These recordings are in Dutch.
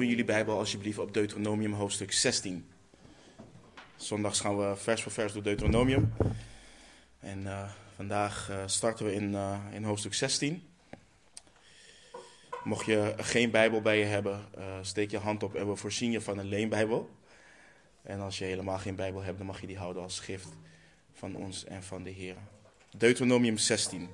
Open jullie Bijbel alsjeblieft op Deuteronomium hoofdstuk 16. Zondags gaan we vers voor vers door Deuteronomium. En uh, vandaag uh, starten we in, uh, in hoofdstuk 16. Mocht je geen Bijbel bij je hebben, steek je hand op en we voorzien je van een leenbijbel. En als je helemaal geen Bijbel hebt, dan mag je die houden als gift van ons en van de Heer. Deuteronomium 16.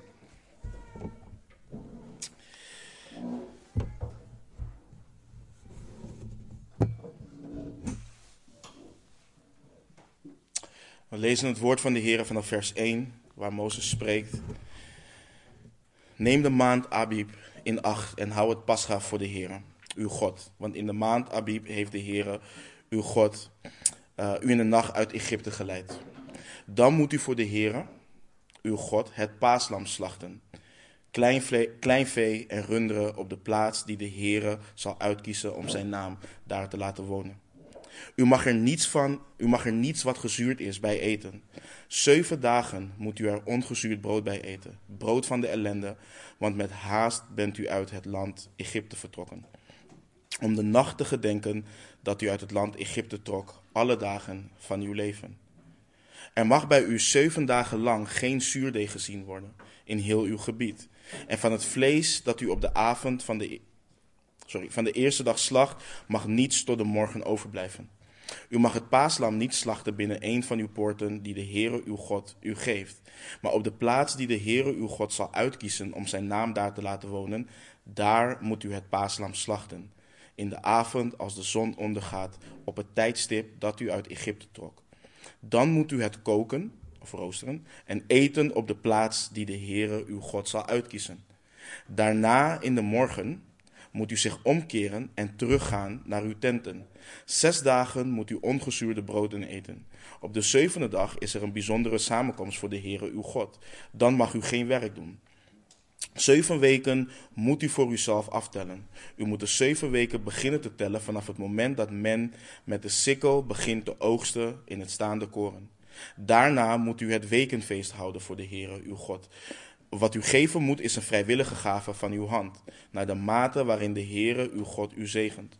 We lezen het woord van de Heer vanaf vers 1, waar Mozes spreekt. Neem de maand Abib in acht en hou het pascha voor de Heer, uw God. Want in de maand Abib heeft de Heer, uw God, uh, u in de nacht uit Egypte geleid. Dan moet u voor de Heer, uw God, het paaslam slachten. Klein klein vee en runderen op de plaats die de Heere zal uitkiezen om zijn naam daar te laten wonen. U mag er niets van, u mag er niets wat gezuurd is bij eten. Zeven dagen moet u er ongezuurd brood bij eten, brood van de ellende, want met haast bent u uit het land Egypte vertrokken. Om de nacht te gedenken dat u uit het land Egypte trok, alle dagen van uw leven. Er mag bij u zeven dagen lang geen zuurdeeg gezien worden in heel uw gebied. En van het vlees dat u op de avond van de sorry, van de eerste dag slacht, mag niets tot de morgen overblijven. U mag het paaslam niet slachten binnen een van uw poorten die de Heere uw God u geeft. Maar op de plaats die de Heere uw God zal uitkiezen om zijn naam daar te laten wonen, daar moet u het paaslam slachten. In de avond als de zon ondergaat, op het tijdstip dat u uit Egypte trok. Dan moet u het koken, of roosteren, en eten op de plaats die de Heere uw God zal uitkiezen. Daarna in de morgen, moet u zich omkeren en teruggaan naar uw tenten. Zes dagen moet u ongezuurde broden eten. Op de zevende dag is er een bijzondere samenkomst voor de Heere uw God. Dan mag u geen werk doen. Zeven weken moet u voor uzelf aftellen. U moet de zeven weken beginnen te tellen vanaf het moment dat men met de sikkel begint te oogsten in het staande koren. Daarna moet u het wekenfeest houden voor de Heere uw God. Wat u geven moet is een vrijwillige gave van uw hand, naar de mate waarin de Heere uw God u zegent.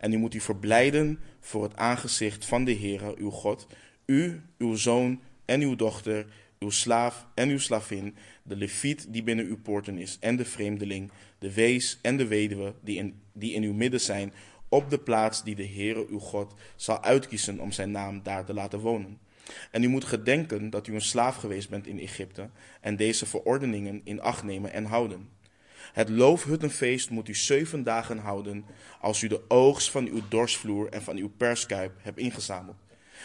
En u moet u verblijden voor het aangezicht van de Heere uw God, u, uw zoon en uw dochter, uw slaaf en uw slavin, de leviet die binnen uw poorten is, en de vreemdeling, de wees en de weduwe die in, die in uw midden zijn, op de plaats die de Heere uw God zal uitkiezen om zijn naam daar te laten wonen. En u moet gedenken dat u een slaaf geweest bent in Egypte en deze verordeningen in acht nemen en houden. Het loofhuttenfeest moet u zeven dagen houden als u de oogst van uw dorsvloer en van uw perskuip hebt ingezameld.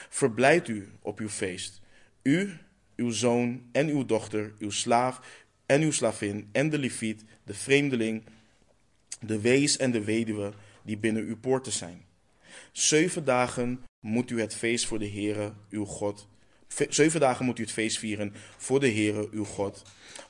Verblijd u op uw feest, u, uw zoon en uw dochter, uw slaaf en uw slavin en de leviet, de vreemdeling, de wees en de weduwe die binnen uw poorten zijn. Zeven dagen moet u het feest voor de Heere uw God. Zeven dagen moet u het feest vieren voor de Heere uw God,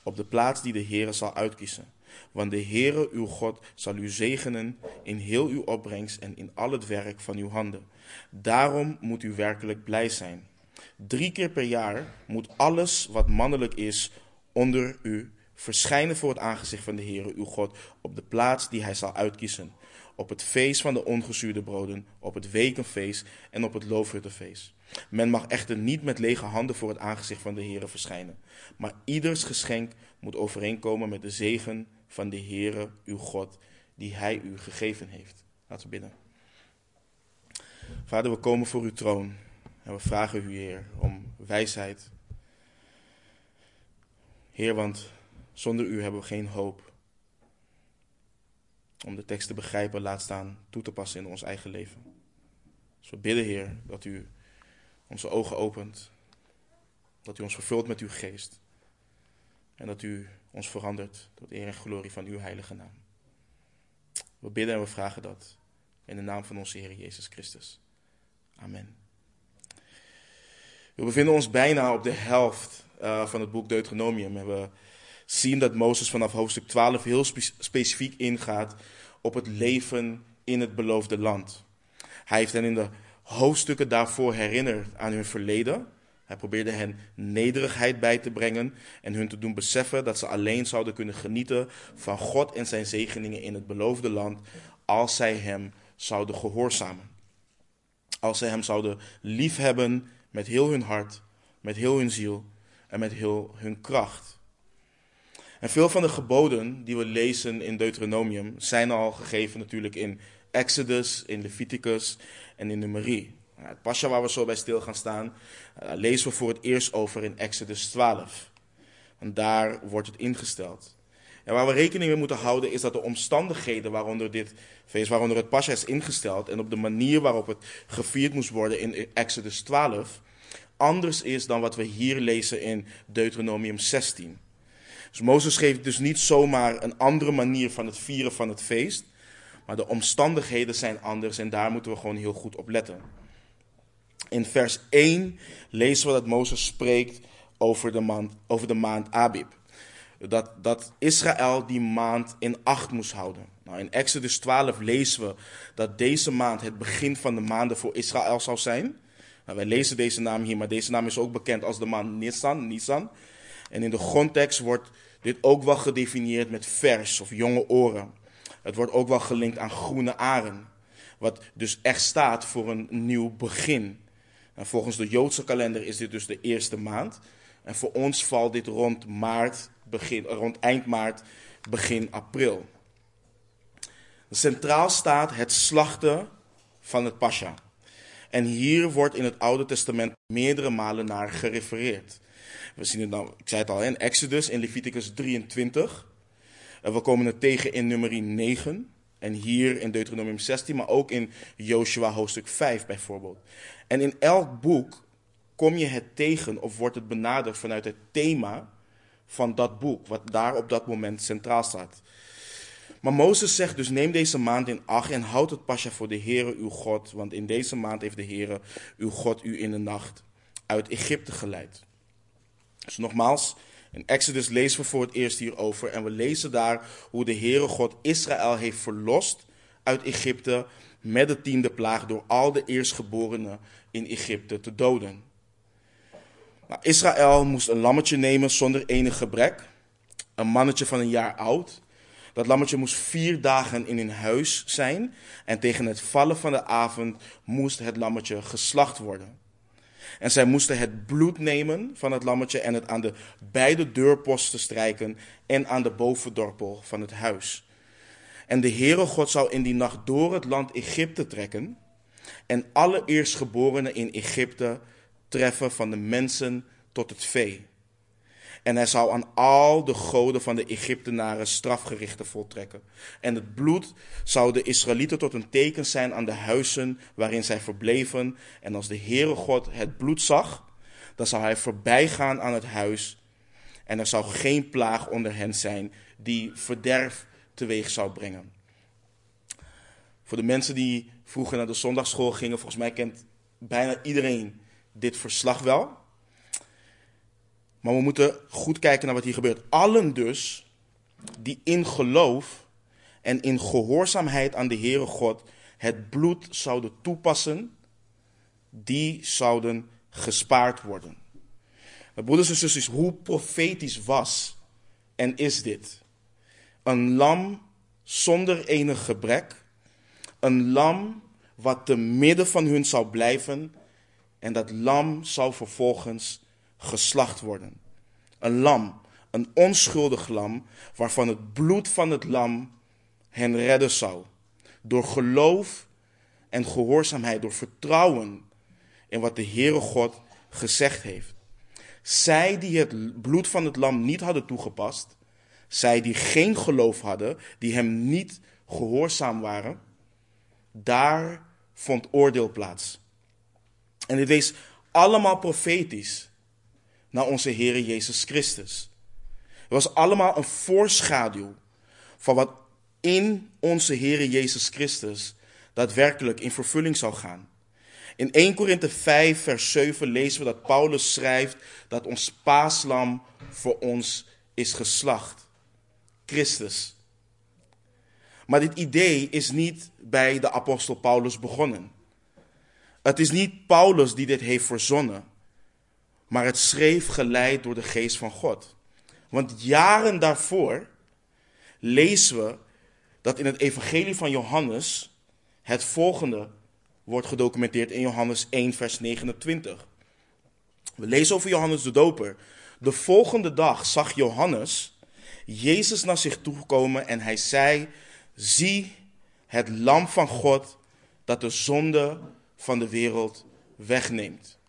op de plaats die de Heere zal uitkiezen. Want de Heere uw God zal u zegenen in heel uw opbrengst en in al het werk van uw handen. Daarom moet u werkelijk blij zijn. Drie keer per jaar moet alles wat mannelijk is onder u verschijnen voor het aangezicht van de Heere uw God op de plaats die hij zal uitkiezen op het feest van de ongezuurde broden, op het wekenfeest en op het loofhuttenfeest. Men mag echter niet met lege handen voor het aangezicht van de Heere verschijnen, maar ieders geschenk moet overeenkomen met de zegen van de Heere, uw God, die hij u gegeven heeft. Laten we bidden. Vader, we komen voor uw troon en we vragen u, Heer, om wijsheid. Heer, want zonder u hebben we geen hoop om de tekst te begrijpen, laat staan toe te passen in ons eigen leven. Dus we bidden, Heer, dat u onze ogen opent, dat u ons vervult met uw geest en dat u ons verandert tot eer en glorie van uw heilige naam. We bidden en we vragen dat in de naam van onze Heer Jezus Christus. Amen. We bevinden ons bijna op de helft uh, van het boek Deuteronomium en we zien dat Mozes vanaf hoofdstuk 12 heel specifiek ingaat op het leven in het beloofde land. Hij heeft hen in de hoofdstukken daarvoor herinnerd aan hun verleden. Hij probeerde hen nederigheid bij te brengen en hun te doen beseffen dat ze alleen zouden kunnen genieten van God en zijn zegeningen in het beloofde land als zij hem zouden gehoorzamen. Als zij hem zouden liefhebben met heel hun hart, met heel hun ziel en met heel hun kracht. En veel van de geboden die we lezen in Deuteronomium zijn al gegeven natuurlijk in Exodus, in Leviticus en in Numeri. Het pasja waar we zo bij stil gaan staan, uh, lezen we voor het eerst over in Exodus 12. En daar wordt het ingesteld. En waar we rekening mee moeten houden is dat de omstandigheden waaronder dit feest, waaronder het pasja is ingesteld en op de manier waarop het gevierd moest worden in Exodus 12, anders is dan wat we hier lezen in Deuteronomium 16. Dus Mozes geeft dus niet zomaar een andere manier van het vieren van het feest, maar de omstandigheden zijn anders en daar moeten we gewoon heel goed op letten. In vers 1 lezen we dat Mozes spreekt over de maand, over de maand Abib. Dat, dat Israël die maand in acht moest houden. Nou, in Exodus 12 lezen we dat deze maand het begin van de maanden voor Israël zou zijn. Nou, wij lezen deze naam hier, maar deze naam is ook bekend als de maand Nisan. Nisan. En in de grondtekst wordt dit ook wel gedefinieerd met vers of jonge oren. Het wordt ook wel gelinkt aan groene aren. Wat dus echt staat voor een nieuw begin. En volgens de Joodse kalender is dit dus de eerste maand. En voor ons valt dit rond, maart, begin, rond eind maart, begin april. Centraal staat het slachten van het Pascha. En hier wordt in het Oude Testament meerdere malen naar gerefereerd. We zien het nou, ik zei het al, in Exodus, in Leviticus 23. En we komen het tegen in nummer 9. En hier in Deuteronomium 16, maar ook in Joshua hoofdstuk 5 bijvoorbeeld. En in elk boek kom je het tegen of wordt het benaderd vanuit het thema van dat boek, wat daar op dat moment centraal staat. Maar Mozes zegt dus: neem deze maand in acht en houd het pasja voor de Heere uw God, want in deze maand heeft de Heere uw God u in de nacht uit Egypte geleid. Dus nogmaals, in Exodus lezen we voor het eerst hierover en we lezen daar hoe de Heere God Israël heeft verlost uit Egypte met de tiende plaag door al de eerstgeborenen in Egypte te doden. Nou, Israël moest een lammetje nemen zonder enig gebrek, een mannetje van een jaar oud. Dat lammetje moest vier dagen in hun huis zijn en tegen het vallen van de avond moest het lammetje geslacht worden. En zij moesten het bloed nemen van het lammetje en het aan de beide deurposten strijken en aan de bovendorpel van het huis. En de Heere God zou in die nacht door het land Egypte trekken en alle eerstgeborenen in Egypte treffen van de mensen tot het vee. En hij zou aan al de goden van de Egyptenaren strafgerichten voltrekken. En het bloed zou de Israëlieten tot een teken zijn aan de huizen waarin zij verbleven. En als de Heere God het bloed zag, dan zou hij voorbij gaan aan het huis. En er zou geen plaag onder hen zijn die verderf teweeg zou brengen. Voor de mensen die vroeger naar de zondagschool gingen, volgens mij kent bijna iedereen dit verslag wel. Maar we moeten goed kijken naar wat hier gebeurt. Allen dus die in geloof en in gehoorzaamheid aan de Heere God het bloed zouden toepassen, die zouden gespaard worden. Broeders en zusters, hoe profetisch was en is dit? Een lam zonder enig gebrek, een lam wat te midden van hun zou blijven en dat lam zou vervolgens geslacht worden. Een lam, een onschuldig lam, waarvan het bloed van het lam hen redden zou. Door geloof en gehoorzaamheid, door vertrouwen in wat de Heere God gezegd heeft. Zij die het bloed van het lam niet hadden toegepast, zij die geen geloof hadden, die hem niet gehoorzaam waren, daar vond oordeel plaats. En dit wees allemaal profetisch naar onze Heer Jezus Christus. Het was allemaal een voorschaduw van wat in onze Heer Jezus Christus daadwerkelijk in vervulling zou gaan. In 1 Korinthe 5, vers 7 lezen we dat Paulus schrijft dat ons paaslam voor ons is geslacht. Christus. Maar dit idee is niet bij de apostel Paulus begonnen. Het is niet Paulus die dit heeft verzonnen maar het schreef geleid door de geest van God. Want jaren daarvoor lezen we dat in het evangelie van Johannes Het volgende wordt gedocumenteerd in Johannes 1, vers 29. We lezen over Johannes de Doper. De volgende dag zag Johannes Jezus naar zich toe komen en hij zei: Zie het lam van God dat de zonde van de wereld wegneemt.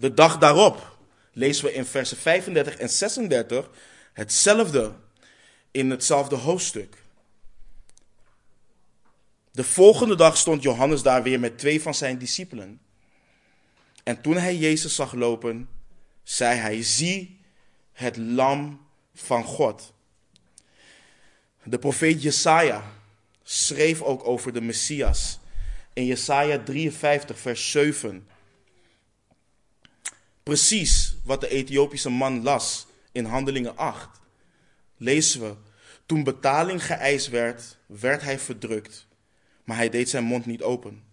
De dag daarop lezen we in versen 35 en 36 hetzelfde in hetzelfde hoofdstuk. De volgende dag stond Johannes daar weer met twee van zijn discipelen. En toen hij Jezus zag lopen, zei hij: Zie het lam van God. De profeet Jesaja schreef ook over de Messias. In Jesaja 53, vers 7. Precies wat de Ethiopische man las in Handelingen 8. Lezen we. Toen betaling geëist werd, werd hij verdrukt, maar hij deed zijn mond niet open.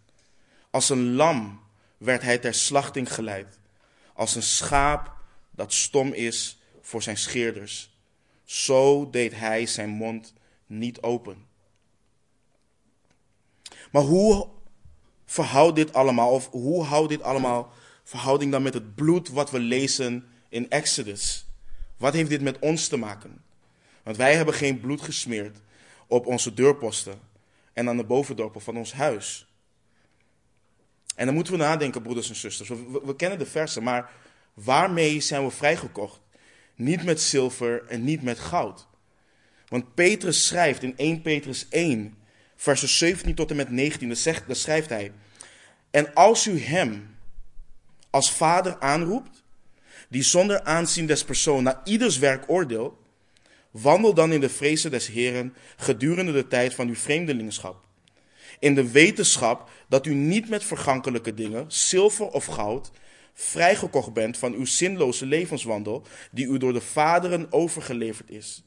Als een lam werd hij ter slachting geleid, als een schaap dat stom is voor zijn scheerders. Zo deed hij zijn mond niet open. Maar hoe verhoudt dit allemaal, of hoe houdt dit allemaal verhouding dan met het bloed wat we lezen in Exodus? Wat heeft dit met ons te maken? Want wij hebben geen bloed gesmeerd op onze deurposten en aan de bovendorpen van ons huis. En dan moeten we nadenken, broeders en zusters. We, kennen de versen, maar waarmee zijn we vrijgekocht? Niet met zilver en niet met goud. Want Petrus schrijft in 1 Petrus 1, versen 17 tot en met 19, daar schrijft hij. En als u hem als vader aanroept, die zonder aanzien des persoon naar ieders werk oordeelt, wandel dan in de vrezen des Heren gedurende de tijd van uw vreemdelingschap. In de wetenschap dat u niet met vergankelijke dingen, zilver of goud, vrijgekocht bent van uw zinloze levenswandel, die u door de vaderen overgeleverd is,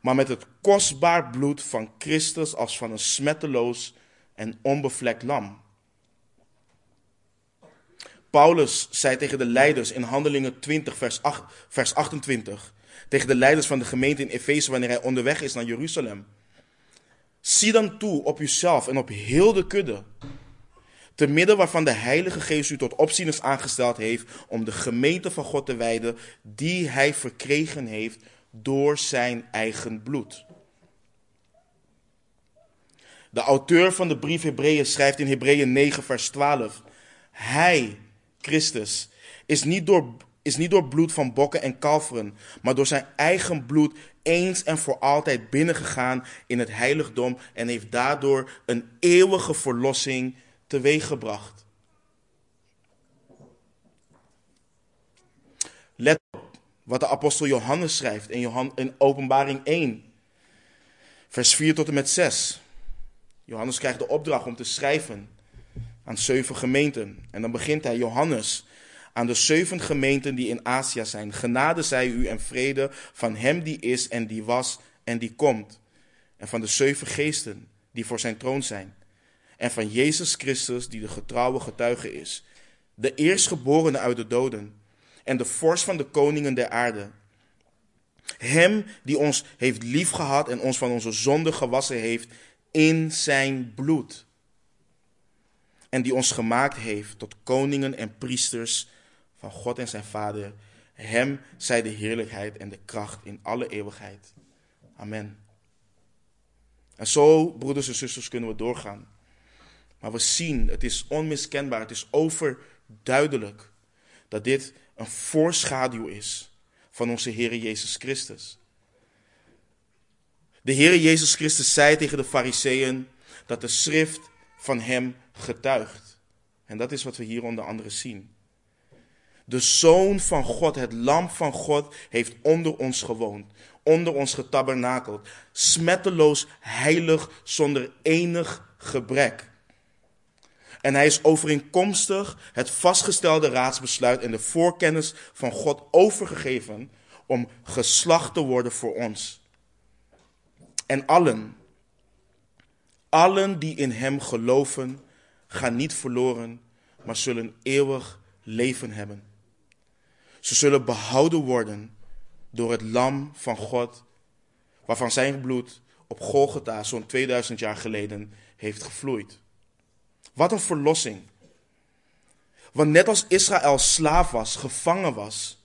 maar met het kostbaar bloed van Christus als van een smetteloos en onbevlekt lam. Paulus zei tegen de leiders in Handelingen 20, vers, 8, vers 28, tegen de leiders van de gemeente in Efeze wanneer hij onderweg is naar Jeruzalem. Zie dan toe op uzelf en op heel de kudde, te midden waarvan de Heilige Geest u tot opzieners aangesteld heeft om de gemeente van God te wijden, die hij verkregen heeft door zijn eigen bloed. De auteur van de brief Hebreeën schrijft in Hebreeën 9, vers 12: Hij, Christus, is niet, door, is niet door bloed van bokken en kalveren, maar door zijn eigen bloed eens en voor altijd binnengegaan in het heiligdom en heeft daardoor een eeuwige verlossing teweeggebracht. Let op wat de apostel Johannes schrijft in, Johan, in Openbaring 1, vers 4 tot en met 6. Johannes krijgt de opdracht om te schrijven aan zeven gemeenten. En dan begint hij, Johannes, aan de zeven gemeenten die in Azië zijn. Genade zij u en vrede van hem die is en die was en die komt. En van de zeven geesten die voor zijn troon zijn. En van Jezus Christus die de getrouwe getuige is. De eerstgeborene uit de doden. En de vorst van de koningen der aarde. Hem die ons heeft liefgehad en ons van onze zonde gewassen heeft in zijn bloed en die ons gemaakt heeft tot koningen en priesters van God en zijn Vader. Hem zij de heerlijkheid en de kracht in alle eeuwigheid. Amen. En zo, broeders en zusters, kunnen we doorgaan. Maar we zien, het is onmiskenbaar, het is overduidelijk dat dit een voorschaduw is van onze Heer Jezus Christus. De Heer Jezus Christus zei tegen de Fariseeën dat de schrift van hem getuigt. En dat is wat we hier onder andere zien. De Zoon van God, het Lam van God, heeft onder ons gewoond, onder ons getabernakeld, smetteloos, heilig, zonder enig gebrek. En hij is overeenkomstig het vastgestelde raadsbesluit en de voorkennis van God overgegeven om geslacht te worden voor ons. En allen, allen die in hem geloven, gaan niet verloren, maar zullen eeuwig leven hebben. Ze zullen behouden worden door het lam van God, waarvan zijn bloed op Golgotha zo'n 2000 jaar geleden heeft gevloeid. Wat een verlossing. Want net als Israël slaaf was, gevangen was,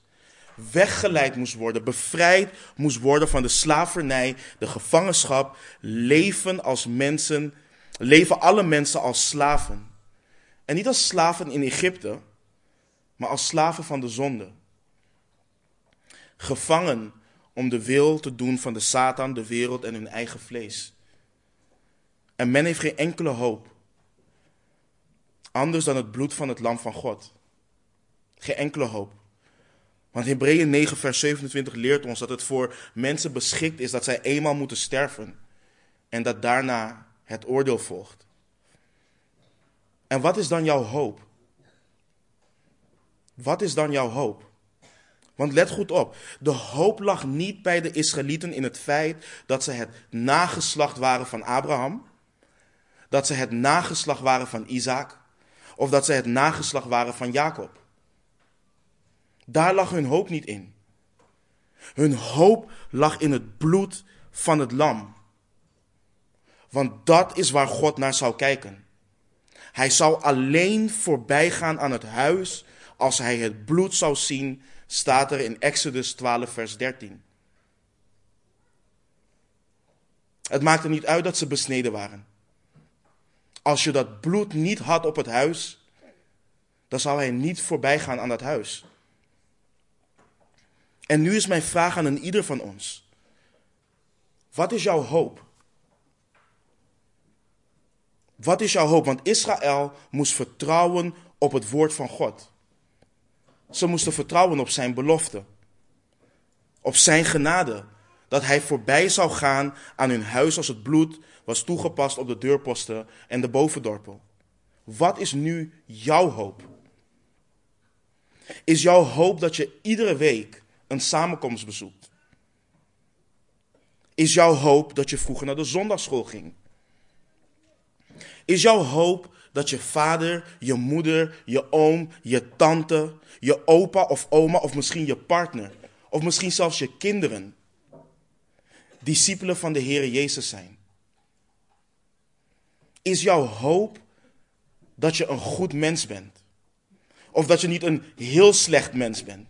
weggeleid moest worden, bevrijd moest worden van de slavernij, de gevangenschap, leven als mensen, leven alle mensen als slaven. En niet als slaven in Egypte, maar als slaven van de zonde. Gevangen om de wil te doen van de Satan, de wereld en hun eigen vlees. En men heeft geen enkele hoop. Anders dan het bloed van het lam van God. Geen enkele hoop. Want Hebreeën 9, vers 27 leert ons dat het voor mensen beschikt is dat zij eenmaal moeten sterven. En dat daarna het oordeel volgt. En wat is dan jouw hoop? Wat is dan jouw hoop? Want let goed op, de hoop lag niet bij de Israëlieten in het feit dat ze het nageslacht waren van Abraham, dat ze het nageslacht waren van Isaac, of dat ze het nageslacht waren van Jacob. Daar lag hun hoop niet in. Hun hoop lag in het bloed van het lam. Want dat is waar God naar zou kijken. Hij zou alleen voorbij gaan aan het huis als hij het bloed zou zien, staat er in Exodus 12, vers 13. Het maakte niet uit dat ze besneden waren. Als je dat bloed niet had op het huis, dan zou hij niet voorbij gaan aan dat huis. En nu is mijn vraag aan een ieder van ons. Wat is jouw hoop? Wat is jouw hoop? Want Israël moest vertrouwen op het woord van God. Ze moesten vertrouwen op zijn belofte. Op zijn genade. Dat hij voorbij zou gaan aan hun huis als het bloed was toegepast op de deurposten en de bovendorpel. Wat is nu jouw hoop? Is jouw hoop dat je iedere week een samenkomst bezoekt? Is jouw hoop dat je vroeger naar de zondagschool ging? Is jouw hoop dat je vader, je moeder, je oom, je tante, je opa of oma of misschien je partner of misschien zelfs je kinderen discipelen van de Heer Jezus zijn? Is jouw hoop dat je een goed mens bent? Of dat je niet een heel slecht mens bent?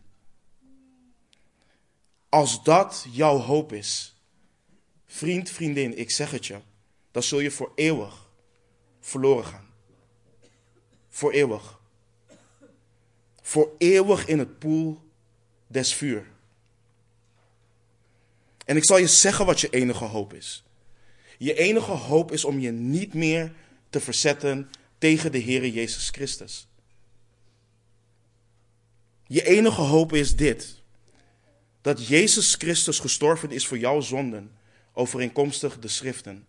Als dat jouw hoop is, vriend, vriendin, ik zeg het je, dan zul je voor eeuwig verloren gaan. Voor eeuwig. Voor eeuwig in het poel des vuur. En ik zal je zeggen wat je enige hoop is. Je enige hoop is om je niet meer te verzetten tegen de Heer Jezus Christus. Je enige hoop is dit: dat Jezus Christus gestorven is voor jouw zonden, overeenkomstig de schriften.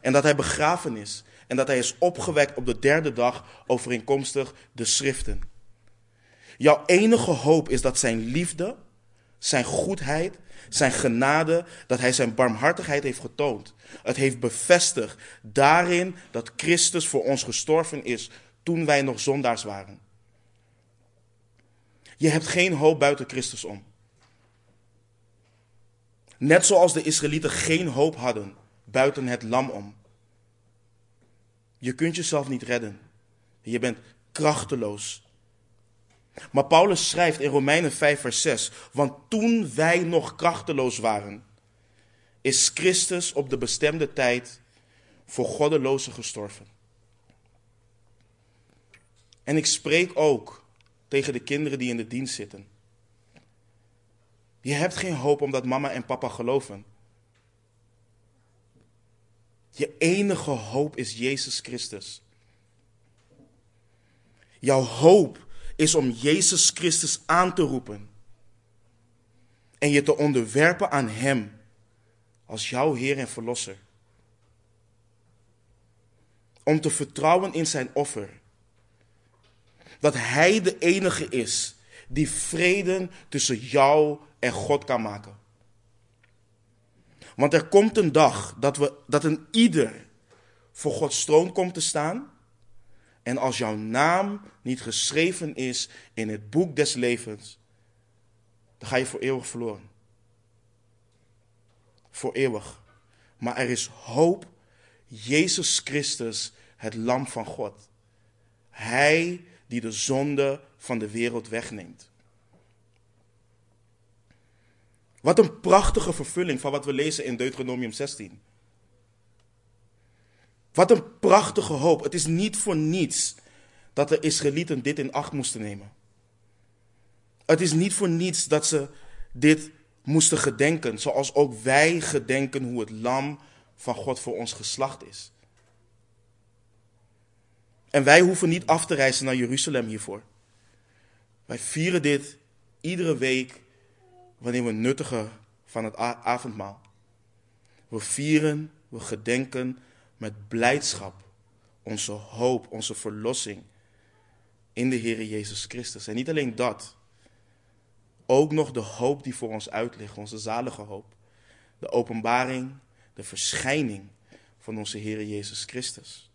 En dat hij begraven is en dat hij is opgewekt op de derde dag, overeenkomstig de schriften. Jouw enige hoop is dat zijn liefde, zijn goedheid, zijn genade, dat hij zijn barmhartigheid heeft getoond. Het heeft bevestigd daarin dat Christus voor ons gestorven is toen wij nog zondaars waren. Je hebt geen hoop buiten Christus om. Net zoals de Israëlieten geen hoop hadden buiten het lam om. Je kunt jezelf niet redden. Je bent krachteloos. Maar Paulus schrijft in Romeinen 5, vers 6: Want toen wij nog krachteloos waren, is Christus op de bestemde tijd voor goddelozen gestorven. En ik spreek ook tegen de kinderen die in de dienst zitten. Je hebt geen hoop omdat mama en papa geloven. Je enige hoop is Jezus Christus. Jouw hoop is om Jezus Christus aan te roepen en je te onderwerpen aan Hem als jouw Heer en Verlosser. Om te vertrouwen in Zijn offer. Dat Hij de enige is die vrede tussen jou en God kan maken. Want er komt een dag dat, we, dat een ieder voor Gods troon komt te staan. En als jouw naam niet geschreven is in het boek des levens, dan ga je voor eeuwig verloren. Voor eeuwig. Maar er is hoop. Jezus Christus, het lam van God. Hij die de zonde van de wereld wegneemt. Wat een prachtige vervulling van wat we lezen in Deuteronomium 16. Wat een prachtige hoop. Het is niet voor niets dat de Israëlieten dit in acht moesten nemen. Het is niet voor niets dat ze dit moesten gedenken, zoals ook wij gedenken hoe het lam van God voor ons geslacht is. En wij hoeven niet af te reizen naar Jeruzalem hiervoor. Wij vieren dit iedere week wanneer we nuttigen van het avondmaal. We vieren, we gedenken met blijdschap onze hoop, onze verlossing in de Heer Jezus Christus. En niet alleen dat, ook nog de hoop die voor ons uit ligt, onze zalige hoop. De openbaring, de verschijning van onze Heer Jezus Christus.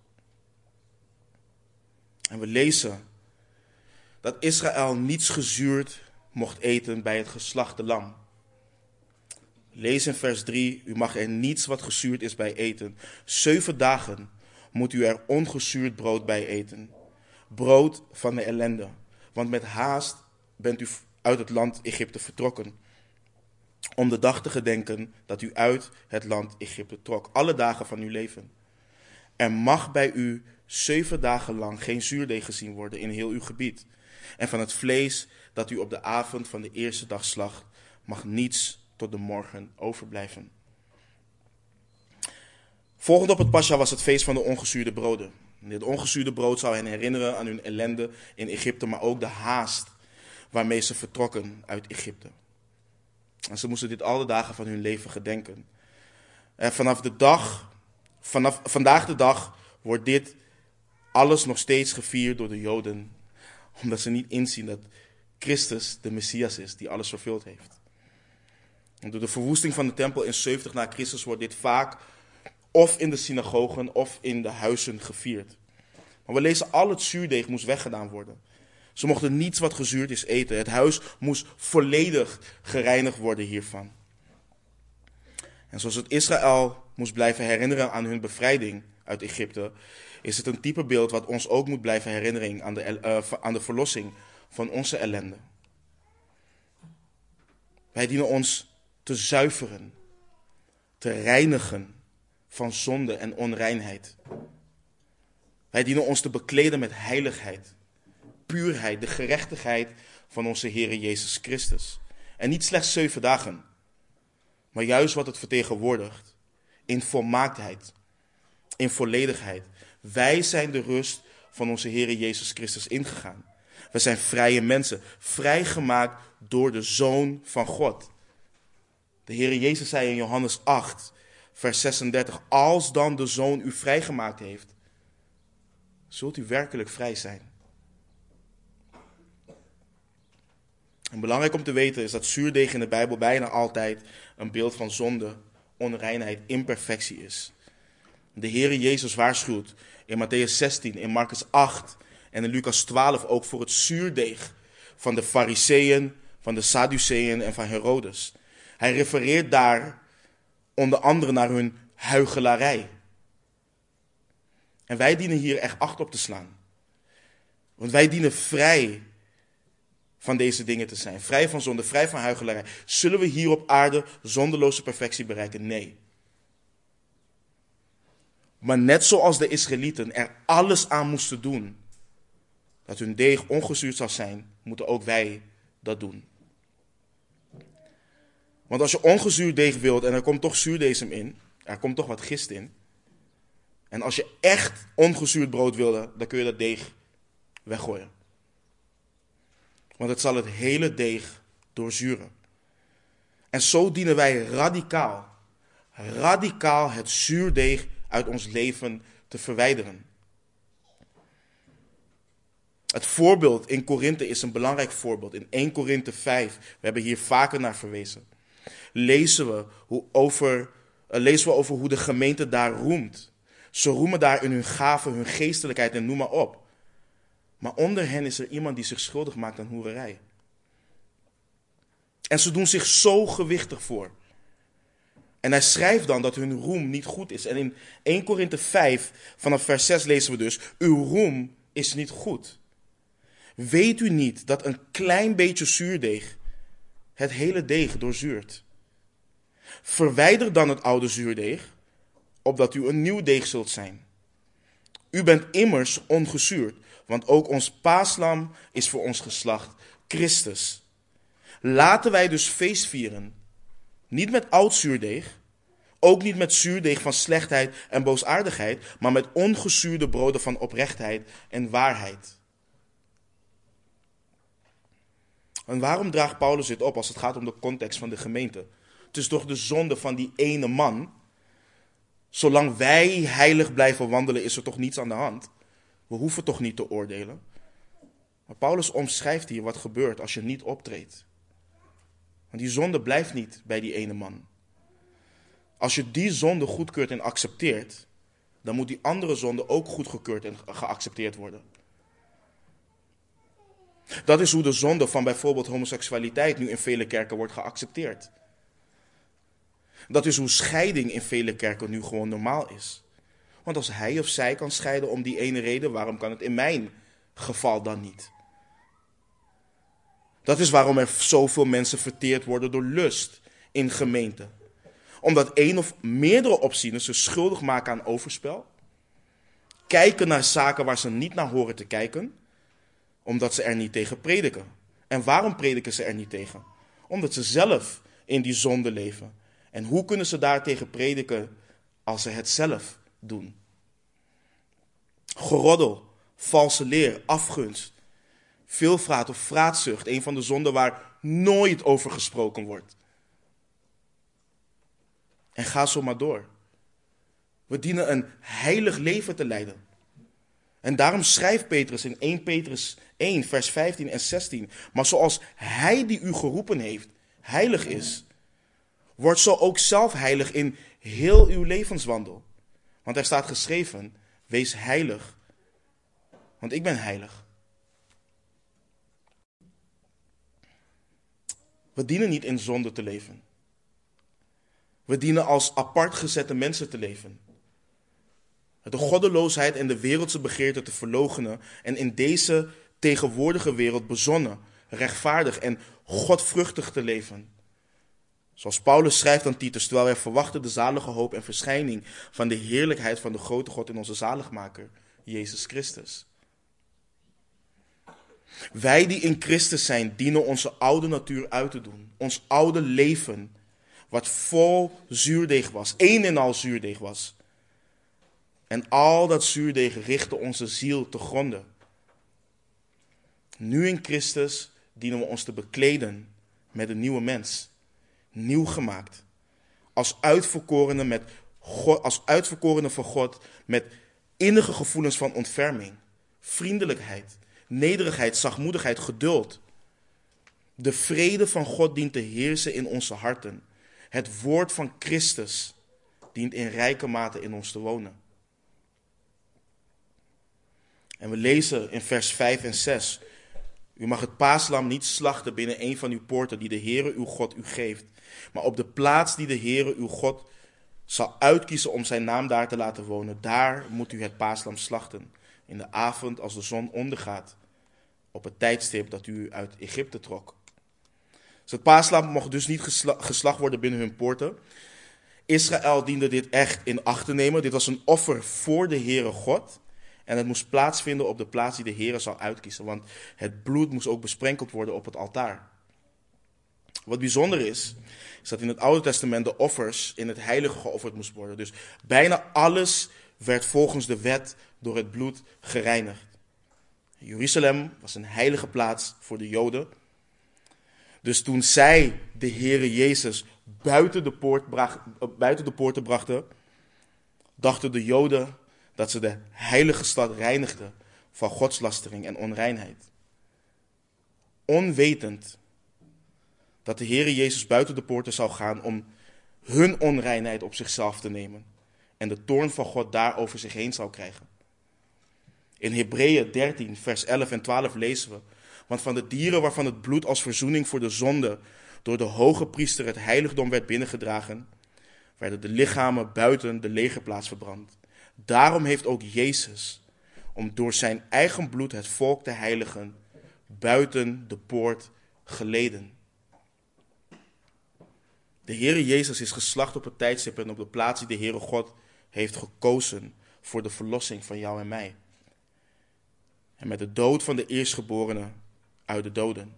En we lezen dat Israël niets gezuurd mocht eten bij het geslachte lam. Lees in vers 3, u mag er niets wat gezuurd is bij eten. Zeven dagen moet u er ongezuurd brood bij eten. Brood van de ellende. Want met haast bent u uit het land Egypte vertrokken. Om de dag te gedenken dat u uit het land Egypte trok. Alle dagen van uw leven. Er mag bij u zeven dagen lang geen zuurdeeg gezien worden in heel uw gebied. En van het vlees dat u op de avond van de eerste dag slacht, mag niets tot de morgen overblijven. Volgend op het Pascha was het feest van de ongezuurde broden. Dit ongezuurde brood zou hen herinneren aan hun ellende in Egypte, maar ook de haast waarmee ze vertrokken uit Egypte. En ze moesten dit alle dagen van hun leven gedenken. En vanaf de dag, vanaf vandaag de dag, wordt dit alles nog steeds gevierd door de Joden, omdat ze niet inzien dat Christus de Messias is die alles vervuld heeft. En door de verwoesting van de tempel in 70 na Christus wordt dit vaak of in de synagogen of in de huizen gevierd. Maar we lezen al het zuurdeeg moest weggedaan worden. Ze mochten niets wat gezuurd is eten. Het huis moest volledig gereinigd worden hiervan. En zoals het Israël moest blijven herinneren aan hun bevrijding uit Egypte, is het een type beeld wat ons ook moet blijven herinneren aan de, uh, aan de verlossing van onze ellende. Wij dienen ons te zuiveren, te reinigen van zonde en onreinheid. Wij dienen ons te bekleden met heiligheid, puurheid, de gerechtigheid van onze Heer Jezus Christus. En niet slechts zeven dagen, maar juist wat het vertegenwoordigt, in volmaaktheid, in volledigheid. Wij zijn de rust van onze Heer Jezus Christus ingegaan. We zijn vrije mensen, vrijgemaakt door de Zoon van God. De Heer Jezus zei in Johannes 8, vers 36, als dan de Zoon u vrijgemaakt heeft, zult u werkelijk vrij zijn. Belangrijk om te weten is dat zuurdeeg in de Bijbel bijna altijd een beeld van zonde, onreinheid, imperfectie is. De Heer Jezus waarschuwt in Matthäus 16, in Marcus 8 en in Lucas 12 ook voor het zuurdeeg van de Fariseeën, van de Sadduceeën en van Herodes. Hij refereert daar onder andere naar hun huigelarij. En wij dienen hier echt acht op te slaan. Want wij dienen vrij van deze dingen te zijn. Vrij van zonde, vrij van huigelarij. Zullen we hier op aarde zonderloze perfectie bereiken? Nee. Maar net zoals de Israëlieten er alles aan moesten doen dat hun deeg ongezuurd zou zijn, moeten ook wij dat doen. Want als je ongezuurd deeg wilt en er komt toch zuurdesem in, er komt toch wat gist in. En als je echt ongezuurd brood wilde, dan kun je dat deeg weggooien. Want het zal het hele deeg doorzuren. En zo dienen wij radicaal, radicaal het zuurdeeg uit ons leven te verwijderen. Het voorbeeld in Korinthe is een belangrijk voorbeeld. In 1 Korinthe 5, we hebben hier vaker naar verwezen, lezen we, hoe over, uh, lezen we over hoe de gemeente daar roemt. Ze roemen daar in hun gaven, hun geestelijkheid en noem maar op. Maar onder hen is er iemand die zich schuldig maakt aan hoererij. En ze doen zich zo gewichtig voor. En hij schrijft dan dat hun roem niet goed is. En in 1 Korinthe 5, vanaf vers 6 lezen we dus: Uw roem is niet goed. Weet u niet dat een klein beetje zuurdeeg het hele deeg doorzuurt? Verwijder dan het oude zuurdeeg, opdat u een nieuw deeg zult zijn. U bent immers ongezuurd, want ook ons paaslam is voor ons geslacht Christus. Laten wij dus feest vieren, niet met oud zuurdeeg, ook niet met zuurdeeg van slechtheid en boosaardigheid, maar met ongezuurde broden van oprechtheid en waarheid. En waarom draagt Paulus dit op als het gaat om de context van de gemeente? Het is toch de zonde van die ene man. Zolang wij heilig blijven wandelen, is er toch niets aan de hand. We hoeven toch niet te oordelen. Maar Paulus omschrijft hier wat gebeurt als je niet optreedt. Want die zonde blijft niet bij die ene man. Als je die zonde goedkeurt en accepteert, dan moet die andere zonde ook goedgekeurd en geaccepteerd worden. Dat is hoe de zonde van bijvoorbeeld homoseksualiteit nu in vele kerken wordt geaccepteerd. Dat is hoe scheiding in vele kerken nu gewoon normaal is. Want als hij of zij kan scheiden om die ene reden, waarom kan het in mijn geval dan niet? Dat is waarom er zoveel mensen verteerd worden door lust in gemeenten. Omdat één of meerdere opzieners ze schuldig maken aan overspel. Kijken naar zaken waar ze niet naar horen te kijken. Omdat ze er niet tegen prediken. En waarom prediken ze er niet tegen? Omdat ze zelf in die zonde leven. En hoe kunnen ze daartegen prediken als ze het zelf doen? Geroddel, valse leer, afgunst, veelvraat of vraatzucht, een van de zonden waar nooit over gesproken wordt. En ga zo maar door. We dienen een heilig leven te leiden. En daarom schrijft Petrus in 1 Petrus 1, vers 15 en 16. Maar zoals hij die u geroepen heeft, heilig is, wordt zo ook zelf heilig in heel uw levenswandel. Want er staat geschreven, wees heilig, want ik ben heilig. We dienen niet in zonde te leven. We dienen als apart gezette mensen te leven. De goddeloosheid en de wereldse begeerte te verloochenen en in deze tegenwoordige wereld bezonnen, rechtvaardig en godvruchtig te leven. Zoals Paulus schrijft aan Titus, terwijl wij verwachten de zalige hoop en verschijning van de heerlijkheid van de grote God in onze zaligmaker, Jezus Christus. Wij die in Christus zijn, dienen onze oude natuur uit te doen. Ons oude leven, wat vol zuurdeeg was, één en al zuurdeeg was. En al dat zuurdeeg richtte onze ziel te gronden. Nu in Christus dienen we ons te bekleden met een nieuwe mens, nieuw gemaakt. Als uitverkorene, met als uitverkorene van God, met innige gevoelens van ontferming, vriendelijkheid, nederigheid, zachtmoedigheid, geduld. De vrede van God dient te heersen in onze harten. Het woord van Christus dient in rijke mate in ons te wonen. En we lezen in vers 5 en 6. U mag het paaslam niet slachten binnen een van uw poorten die de Heere uw God u geeft. Maar op de plaats die de Heere uw God zal uitkiezen om zijn naam daar te laten wonen, daar moet u het paaslam slachten in de avond als de zon ondergaat, op het tijdstip dat u uit Egypte trok. Dus het paaslam mocht dus niet geslacht worden binnen hun poorten. Israël diende dit echt in acht te nemen. Dit was een offer voor de Heere God. En het moest plaatsvinden op de plaats die de Heere zou uitkiezen. Want het bloed moest ook besprenkeld worden op het altaar. Wat bijzonder is, is dat in het Oude Testament de offers in het heilige geofferd moesten worden. Dus bijna alles werd volgens de wet door het bloed gereinigd. Jeruzalem was een heilige plaats voor de Joden. Dus toen zij de Heere Jezus buiten de, poort bracht, buiten de poorten brachten, dachten de Joden dat ze de heilige stad reinigden van godslastering en onreinheid. Onwetend dat de Heere Jezus buiten de poorten zou gaan om hun onreinheid op zichzelf te nemen en de toorn van God daar over zich heen zou krijgen. In Hebreeën 13, vers 11 en 12 lezen we: Want van de dieren waarvan het bloed als verzoening voor de zonde door de hoge priester het heiligdom werd binnengedragen, werden de lichamen buiten de legerplaats verbrand. Daarom heeft ook Jezus, om door zijn eigen bloed het volk te heiligen, buiten de poort geleden. De Heere Jezus is geslacht op het tijdstip en op de plaats die de Heere God heeft gekozen voor de verlossing van jou en mij. En met de dood van de eerstgeborene uit de doden.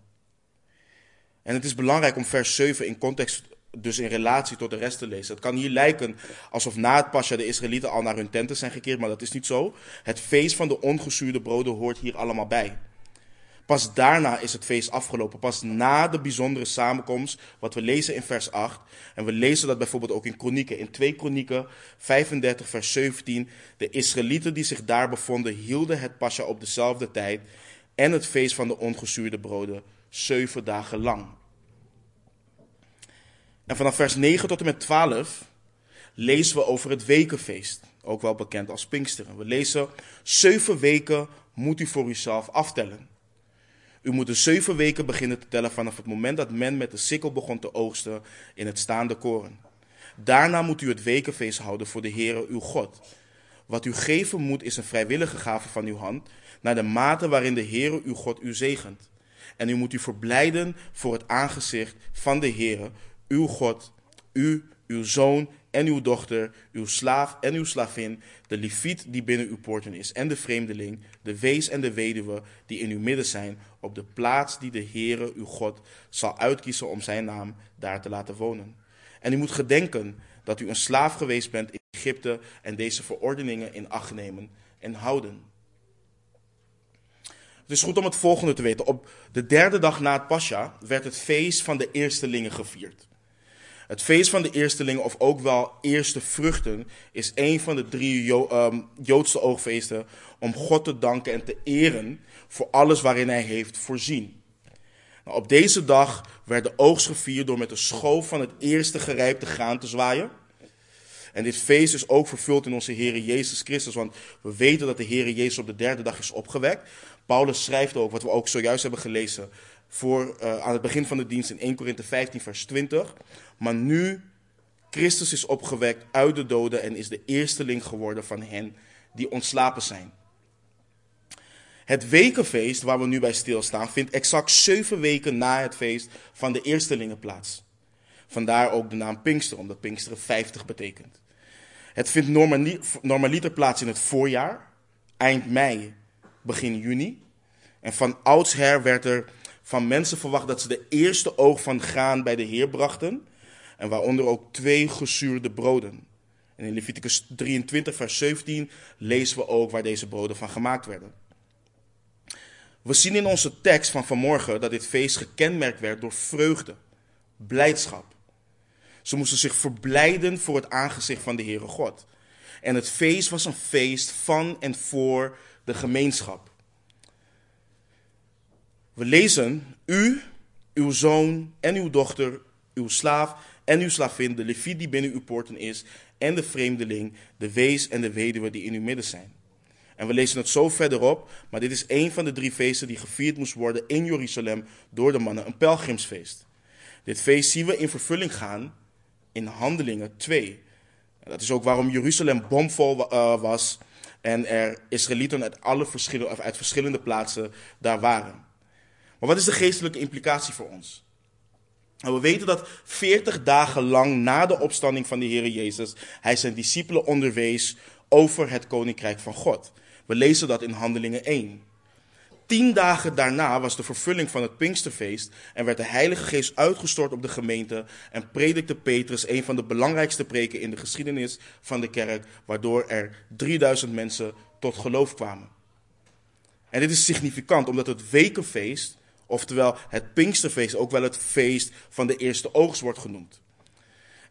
En het is belangrijk om vers 7 in context, dus in relatie tot de rest te lezen. Het kan hier lijken alsof na het Pascha de Israëlieten al naar hun tenten zijn gekeerd, maar dat is niet zo. Het feest van de ongezuurde broden hoort hier allemaal bij. Pas daarna is het feest afgelopen. Pas na de bijzondere samenkomst, wat we lezen in vers 8. En we lezen dat bijvoorbeeld ook in Kronieken. In 2 Kronieken 35 vers 17. De Israëlieten die zich daar bevonden hielden het pascha op dezelfde tijd. En het feest van de ongezuurde broden zeven dagen lang. En vanaf vers 9 tot en met 12 lezen we over het wekenfeest. Ook wel bekend als Pinksteren. We lezen, zeven weken moet u voor uzelf aftellen. U moet de zeven weken beginnen te tellen vanaf het moment dat men met de sikkel begon te oogsten in het staande koren. Daarna moet u het wekenfeest houden voor de Heere uw God. Wat u geven moet is een vrijwillige gave van uw hand, naar de mate waarin de Heere uw God u zegent. En u moet u verblijden voor het aangezicht van de Heere, uw God, u, uw zoon en uw dochter, uw slaaf en uw slavin, de leviet die binnen uw poorten is, en de vreemdeling, de wees en de weduwe die in uw midden zijn, op de plaats die de Heere, uw God, zal uitkiezen om zijn naam daar te laten wonen. En u moet gedenken dat u een slaaf geweest bent in Egypte en deze verordeningen in acht nemen en houden. Het is goed om het volgende te weten. Op de derde dag na het Pascha werd het feest van de eerstelingen gevierd. Het feest van de eerstelingen, of ook wel eerste vruchten, is een van de drie jo um, Joodse oogfeesten om God te danken en te eren voor alles waarin Hij heeft voorzien. Nou, op deze dag werd de oogst gevierd door met de schoof van het eerste gerijpte graan te zwaaien. En dit feest is ook vervuld in onze Heer Jezus Christus, want we weten dat de Heer Jezus op de derde dag is opgewekt. Paulus schrijft ook, wat we ook zojuist hebben gelezen, voor, uh, aan het begin van de dienst in 1 Korinthe 15, vers 20. Maar nu, Christus is opgewekt uit de doden en is de eersteling geworden van hen die ontslapen zijn. Het wekenfeest waar we nu bij stilstaan vindt exact zeven weken na het feest van de eerstelingen plaats. Vandaar ook de naam Pinkster, omdat Pinksteren 50 betekent. Het vindt normaliter plaats in het voorjaar, eind mei, begin juni. En van oudsher werd er van mensen verwacht dat ze de eerste oog van graan bij de Heer brachten. En waaronder ook twee gezuurde broden. En in Leviticus 23, vers 17 lezen we ook waar deze broden van gemaakt werden. We zien in onze tekst van vanmorgen dat dit feest gekenmerkt werd door vreugde, blijdschap. Ze moesten zich verblijden voor het aangezicht van de Heere God. En het feest was een feest van en voor de gemeenschap. We lezen, u, uw zoon en uw dochter, uw slaaf en uw slavin, de leviet die binnen uw poorten is, en de vreemdeling, de wees en de weduwe die in uw midden zijn. En we lezen het zo verderop, maar dit is een van de drie feesten die gevierd moest worden in Jeruzalem door de mannen, een pelgrimsfeest. Dit feest zien we in vervulling gaan in Handelingen 2. dat is ook waarom Jeruzalem bomvol uh, was en er Israëlieten uit, alle uit verschillende plaatsen daar waren. Maar wat is de geestelijke implicatie voor ons? En we weten dat 40 dagen lang na de opstanding van de Heer Jezus, hij zijn discipelen onderwees over het koninkrijk van God. We lezen dat in Handelingen 1. Tien dagen daarna was de vervulling van het Pinksterfeest en werd de Heilige Geest uitgestort op de gemeente en predikte Petrus een van de belangrijkste preken in de geschiedenis van de kerk, waardoor er 3000 mensen tot geloof kwamen. En dit is significant omdat het wekenfeest Oftewel, het Pinksterfeest ook wel het feest van de eerste oogst wordt genoemd.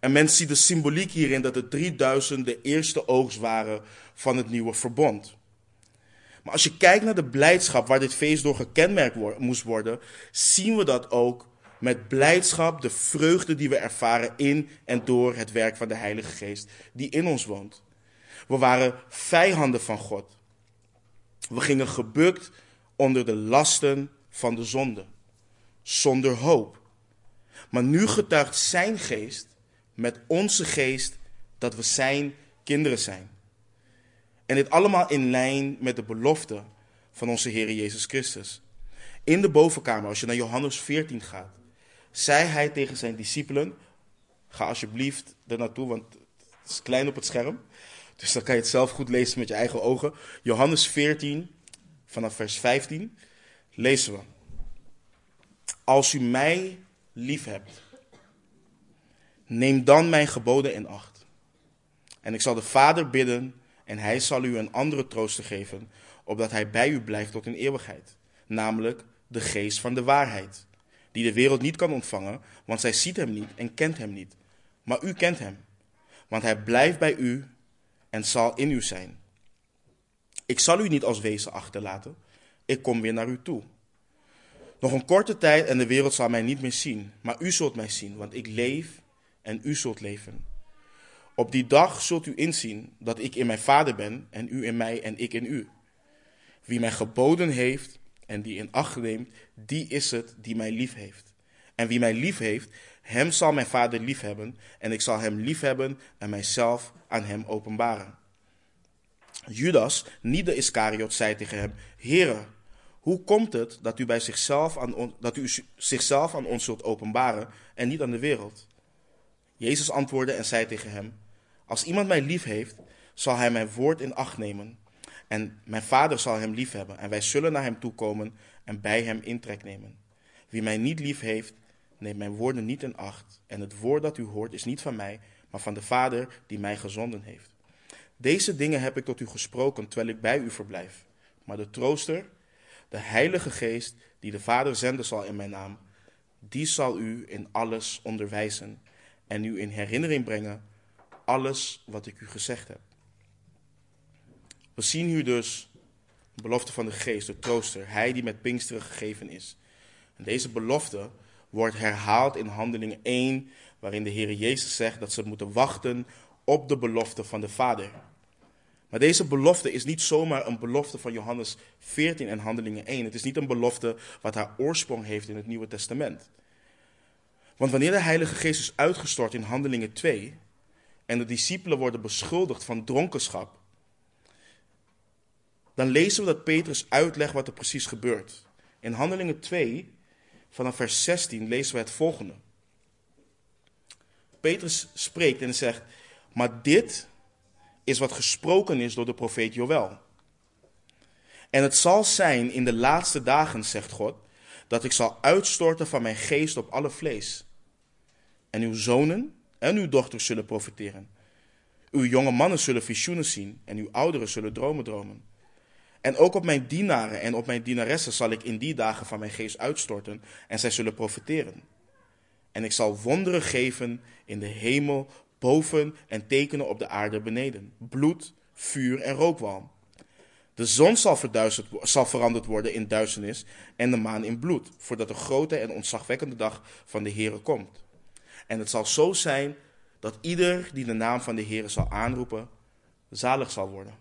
En men ziet de symboliek hierin dat de 3000 de eerste oogst waren van het nieuwe verbond. Maar als je kijkt naar de blijdschap waar dit feest door gekenmerkt moest worden, zien we dat ook met blijdschap, de vreugde die we ervaren in en door het werk van de Heilige Geest die in ons woont. We waren vijanden van God. We gingen gebukt onder de lasten van de zonde, zonder hoop. Maar nu getuigt zijn geest met onze geest dat we zijn kinderen zijn. En dit allemaal in lijn met de belofte van onze Heer Jezus Christus. In de bovenkamer, als je naar Johannes 14 gaat, zei hij tegen zijn discipelen: Ga alsjeblieft er naartoe, want het is klein op het scherm. Dus dan kan je het zelf goed lezen met je eigen ogen. Johannes 14, vanaf vers 15, lezen we. Als u mij lief hebt, neem dan mijn geboden in acht. En ik zal de Vader bidden en hij zal u een andere trooster geven, opdat hij bij u blijft tot in eeuwigheid. Namelijk de geest van de waarheid, die de wereld niet kan ontvangen, want zij ziet hem niet en kent hem niet. Maar u kent hem, want hij blijft bij u en zal in u zijn. Ik zal u niet als wezen achterlaten, ik kom weer naar u toe. Nog een korte tijd en de wereld zal mij niet meer zien, maar u zult mij zien, want ik leef en u zult leven. Op die dag zult u inzien dat ik in mijn Vader ben en u in mij en ik in u. Wie mij geboden heeft en die in acht neemt, die is het die mij lief heeft. En wie mij lief heeft, hem zal mijn Vader lief hebben en ik zal hem lief hebben en mijzelf aan hem openbaren. Judas, niet de Iscariot, zei tegen hem: Heere, hoe komt het dat u, bij zichzelf aan dat u zichzelf aan ons zult openbaren en niet aan de wereld? Jezus antwoordde en zei tegen hem: Als iemand mij lief heeft, zal hij mijn woord in acht nemen. En mijn vader zal hem lief hebben. En wij zullen naar hem toekomen en bij hem intrek nemen. Wie mij niet lief heeft, neemt mijn woorden niet in acht. En het woord dat u hoort is niet van mij, maar van de Vader die mij gezonden heeft. Deze dingen heb ik tot u gesproken terwijl ik bij u verblijf. Maar de trooster, de Heilige Geest, die de Vader zenden zal in mijn naam, die zal u in alles onderwijzen en u in herinnering brengen alles wat ik u gezegd heb. We zien hier dus de belofte van de Geest, de trooster, hij die met Pinksteren gegeven is. En deze belofte wordt herhaald in Handelingen 1, waarin de Heer Jezus zegt dat ze moeten wachten op de belofte van de Vader. Maar deze belofte is niet zomaar een belofte van Johannes 14 en Handelingen 1. Het is niet een belofte wat haar oorsprong heeft in het Nieuwe Testament. Want wanneer de Heilige Geest is uitgestort in Handelingen 2 en de discipelen worden beschuldigd van dronkenschap, dan lezen we dat Petrus uitlegt wat er precies gebeurt. In Handelingen 2, vanaf vers 16, lezen we het volgende. Petrus spreekt en zegt: Maar dit is wat gesproken is door de profeet Joël. En het zal zijn in de laatste dagen, zegt God, dat ik zal uitstorten van mijn geest op alle vlees. En uw zonen en uw dochters zullen profiteren. Uw jonge mannen zullen visioenen zien en uw ouderen zullen dromen dromen. En ook op mijn dienaren en op mijn dienaressen zal ik in die dagen van mijn geest uitstorten en zij zullen profiteren. En ik zal wonderen geven in de hemel boven en tekenen op de aarde beneden. Bloed, vuur en rookwalm. De zon zal, zal veranderd worden in duisternis en de maan in bloed, voordat de grote en ontzagwekkende dag van de Heere komt. En het zal zo zijn dat ieder die de naam van de Heere zal aanroepen, zalig zal worden.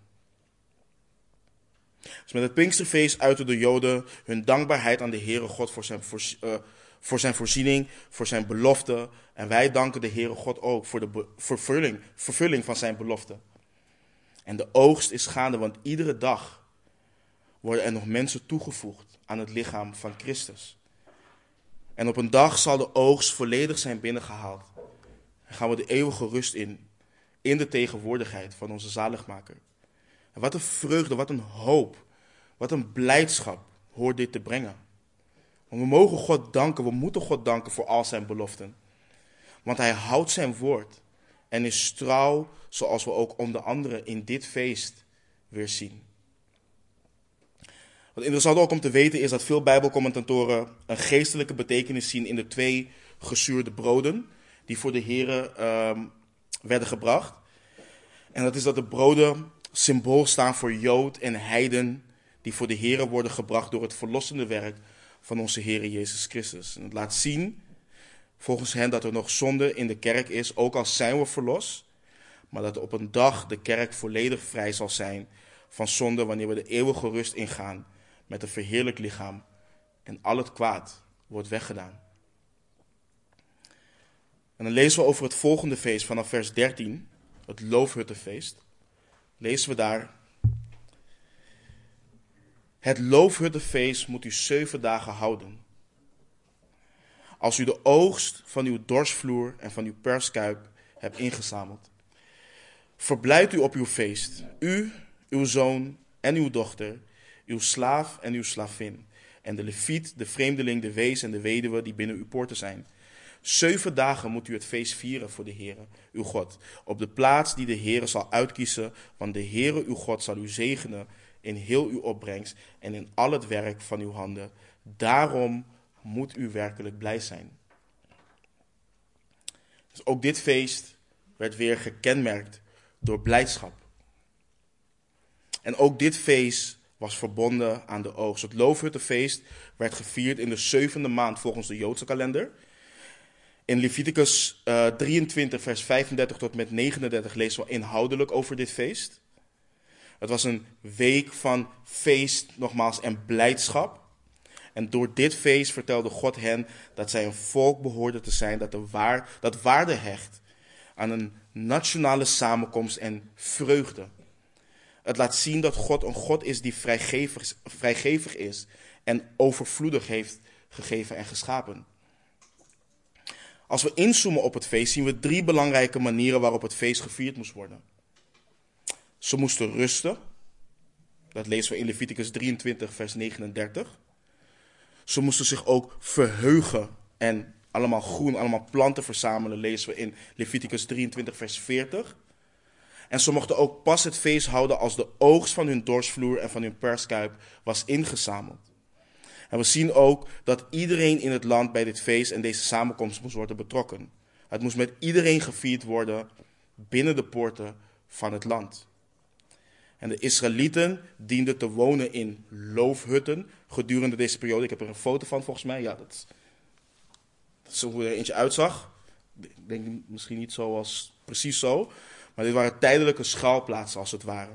Dus met het Pinksterfeest uiten de Joden hun dankbaarheid aan de Heere God voor zijn, uh, voor zijn voorziening, voor zijn belofte. En wij danken de Heere God ook voor de vervulling, vervulling van zijn belofte. En de oogst is gaande, want iedere dag worden er nog mensen toegevoegd aan het lichaam van Christus. En op een dag zal de oogst volledig zijn binnengehaald. En gaan we de eeuwige rust in, in de tegenwoordigheid van onze zaligmaker. Wat een vreugde, wat een hoop, wat een blijdschap hoort dit te brengen. Want we mogen God danken, we moeten God danken voor al zijn beloften. Want hij houdt zijn woord en is trouw, zoals we ook onder andere in dit feest weer zien. Wat interessant ook om te weten is dat veel Bijbelcommentatoren een geestelijke betekenis zien in de twee gezuurde broden die voor de Heren ehm, werden gebracht. En dat is dat de broden symbool staan voor Jood en Heiden die voor de Heren worden gebracht door het verlossende werk van onze Heer Jezus Christus. En het laat zien, volgens hen, dat er nog zonde in de kerk is, ook al zijn we verlost, maar dat op een dag de kerk volledig vrij zal zijn van zonde wanneer we de eeuwige rust ingaan met een verheerlijk lichaam en al het kwaad wordt weggedaan. En dan lezen we over het volgende feest vanaf vers 13, het Loofhuttenfeest. Lezen we daar. Het Loofhuttenfeest moet u zeven dagen houden. Als u de oogst van uw dorsvloer en van uw perskuip hebt ingezameld. Verblijd u op uw feest, u, uw zoon en uw dochter, uw slaaf en uw slavin, en de leviet, de vreemdeling, de wees en de weduwe die binnen uw poorten zijn. Zeven dagen moet u het feest vieren voor de Heere, uw God, op de plaats die de Heere zal uitkiezen, want de Heere, uw God, zal u zegenen in heel uw opbrengst en in al het werk van uw handen. Daarom moet u werkelijk blij zijn. Dus ook dit feest werd weer gekenmerkt door blijdschap. En ook dit feest was verbonden aan de oogst. Het Loofhuttenfeest werd gevierd in de zevende maand volgens de Joodse kalender. In Leviticus uh, 23, vers 35 tot met 39 lezen we inhoudelijk over dit feest. Het was een week van feest, nogmaals, en blijdschap. En door dit feest vertelde God hen dat zij een volk behoorden te zijn dat, de waar, dat waarde hecht aan een nationale samenkomst en vreugde. Het laat zien dat God een God is die vrijgevig, vrijgevig is en overvloedig heeft gegeven en geschapen. Als we inzoomen op het feest, zien we drie belangrijke manieren waarop het feest gevierd moest worden. Ze moesten rusten. Dat lezen we in Leviticus 23, vers 39. Ze moesten zich ook verheugen en allemaal groen, allemaal planten verzamelen, lezen we in Leviticus 23, vers 40. En ze mochten ook pas het feest houden als de oogst van hun dorsvloer en van hun perskuip was ingezameld. En we zien ook dat iedereen in het land bij dit feest en deze samenkomst moest worden betrokken. Het moest met iedereen gevierd worden binnen de poorten van het land. En de Israëlieten dienden te wonen in loofhutten gedurende deze periode. Ik heb er een foto van volgens mij. Ja, dat dat is hoe er eentje uitzag. Ik denk misschien niet zoals precies zo. Maar dit waren tijdelijke schaalplaatsen als het ware.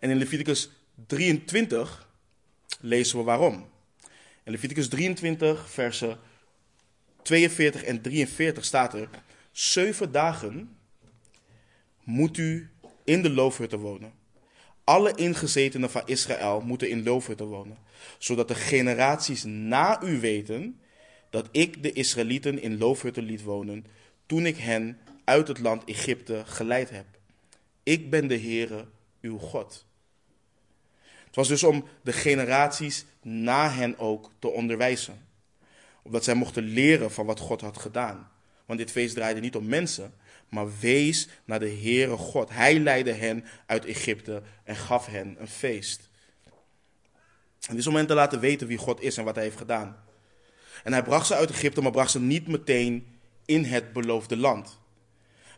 En in Leviticus 23 lezen we waarom. In Leviticus 23, versen 42 en 43 staat er: Zeven dagen moet u in de loofhutten wonen. Alle ingezetenen van Israël moeten in loofhutten wonen, zodat de generaties na u weten dat ik de Israëlieten in loofhutten liet wonen toen ik hen uit het land Egypte geleid heb. Ik ben de Heere, uw God. Het was dus om de generaties na hen ook te onderwijzen. Opdat zij mochten leren van wat God had gedaan. Want dit feest draaide niet om mensen, maar wees naar de Heere God. Hij leidde hen uit Egypte en gaf hen een feest. Dit is om hen te laten weten wie God is en wat hij heeft gedaan. En hij bracht ze uit Egypte, maar bracht ze niet meteen in het beloofde land.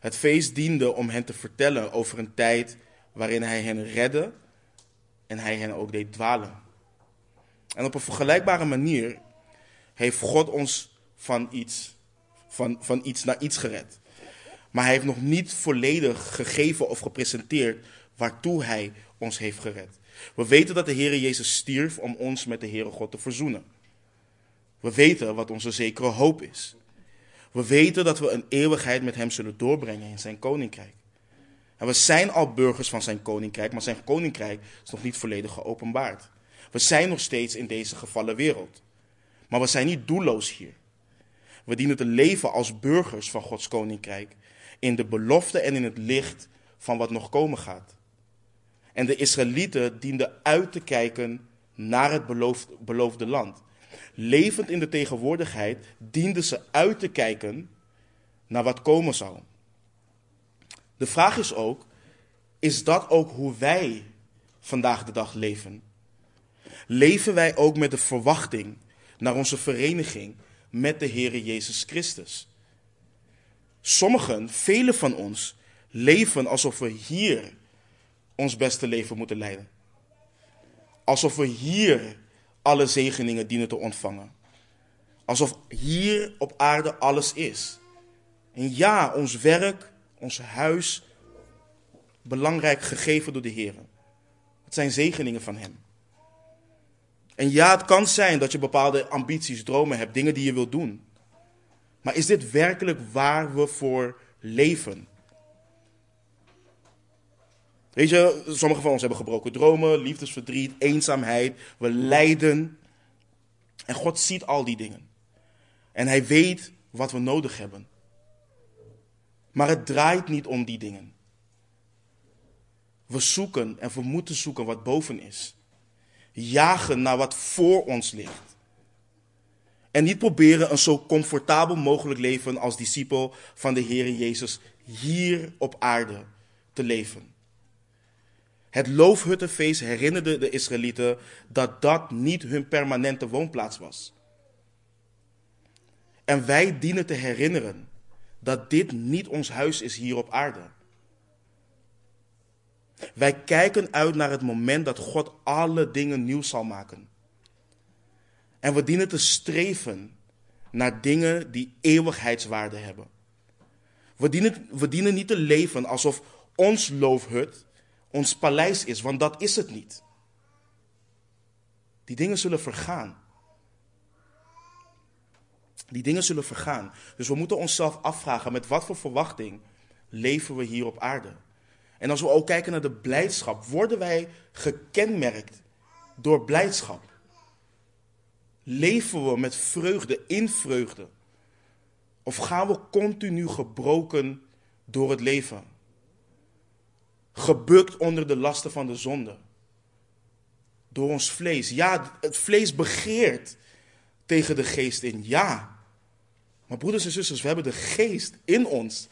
Het feest diende om hen te vertellen over een tijd waarin hij hen redde en hij hen ook deed dwalen. En op een vergelijkbare manier heeft God ons van iets, van, van iets naar iets gered. Maar hij heeft nog niet volledig gegeven of gepresenteerd waartoe hij ons heeft gered. We weten dat de Heer Jezus stierf om ons met de Heere God te verzoenen. We weten wat onze zekere hoop is. We weten dat we een eeuwigheid met Hem zullen doorbrengen in Zijn koninkrijk. En we zijn al burgers van Zijn koninkrijk, maar Zijn koninkrijk is nog niet volledig geopenbaard. We zijn nog steeds in deze gevallen wereld. Maar we zijn niet doelloos hier. We dienen te leven als burgers van Gods koninkrijk in de belofte en in het licht van wat nog komen gaat. En de Israëlieten dienden uit te kijken naar het beloofde land. Levend in de tegenwoordigheid dienden ze uit te kijken naar wat komen zou. De vraag is ook, is dat ook hoe wij vandaag de dag leven? Leven wij ook met de verwachting naar onze vereniging met de Heere Jezus Christus? Sommigen, velen van ons, leven alsof we hier ons beste leven moeten leiden. Alsof we hier alle zegeningen dienen te ontvangen. Alsof hier op aarde alles is. En ja, ons werk, ons huis, belangrijk gegeven door de Heer. Het zijn zegeningen van Hem. En ja, het kan zijn dat je bepaalde ambities, dromen hebt, dingen die je wilt doen. Maar is dit werkelijk waar we voor leven? Weet je, sommigen van ons hebben gebroken dromen, liefdesverdriet, eenzaamheid. We lijden. En God ziet al die dingen. En Hij weet wat we nodig hebben. Maar het draait niet om die dingen. We zoeken en we moeten zoeken wat boven is. Jagen naar wat voor ons ligt. En niet proberen een zo comfortabel mogelijk leven als discipel van de Heer Jezus hier op aarde te leven. Het loofhuttenfeest herinnerde de Israëlieten dat dat niet hun permanente woonplaats was. En wij dienen te herinneren dat dit niet ons huis is hier op aarde. Wij kijken uit naar het moment dat God alle dingen nieuw zal maken. En we dienen te streven naar dingen die eeuwigheidswaarde hebben. We dienen, we dienen niet te leven alsof ons loofhut ons paleis is, want dat is het niet. Die dingen zullen vergaan. Die dingen zullen vergaan. Dus we moeten onszelf afvragen met wat voor verwachting leven we hier op aarde. En als we ook kijken naar de blijdschap, worden wij gekenmerkt door blijdschap? Leven we met vreugde, in vreugde? Of gaan we continu gebroken door het leven? Gebukt onder de lasten van de zonde. Door ons vlees. Ja, het vlees begeert tegen de geest in. Ja. Maar broeders en zusters, we hebben de geest in ons.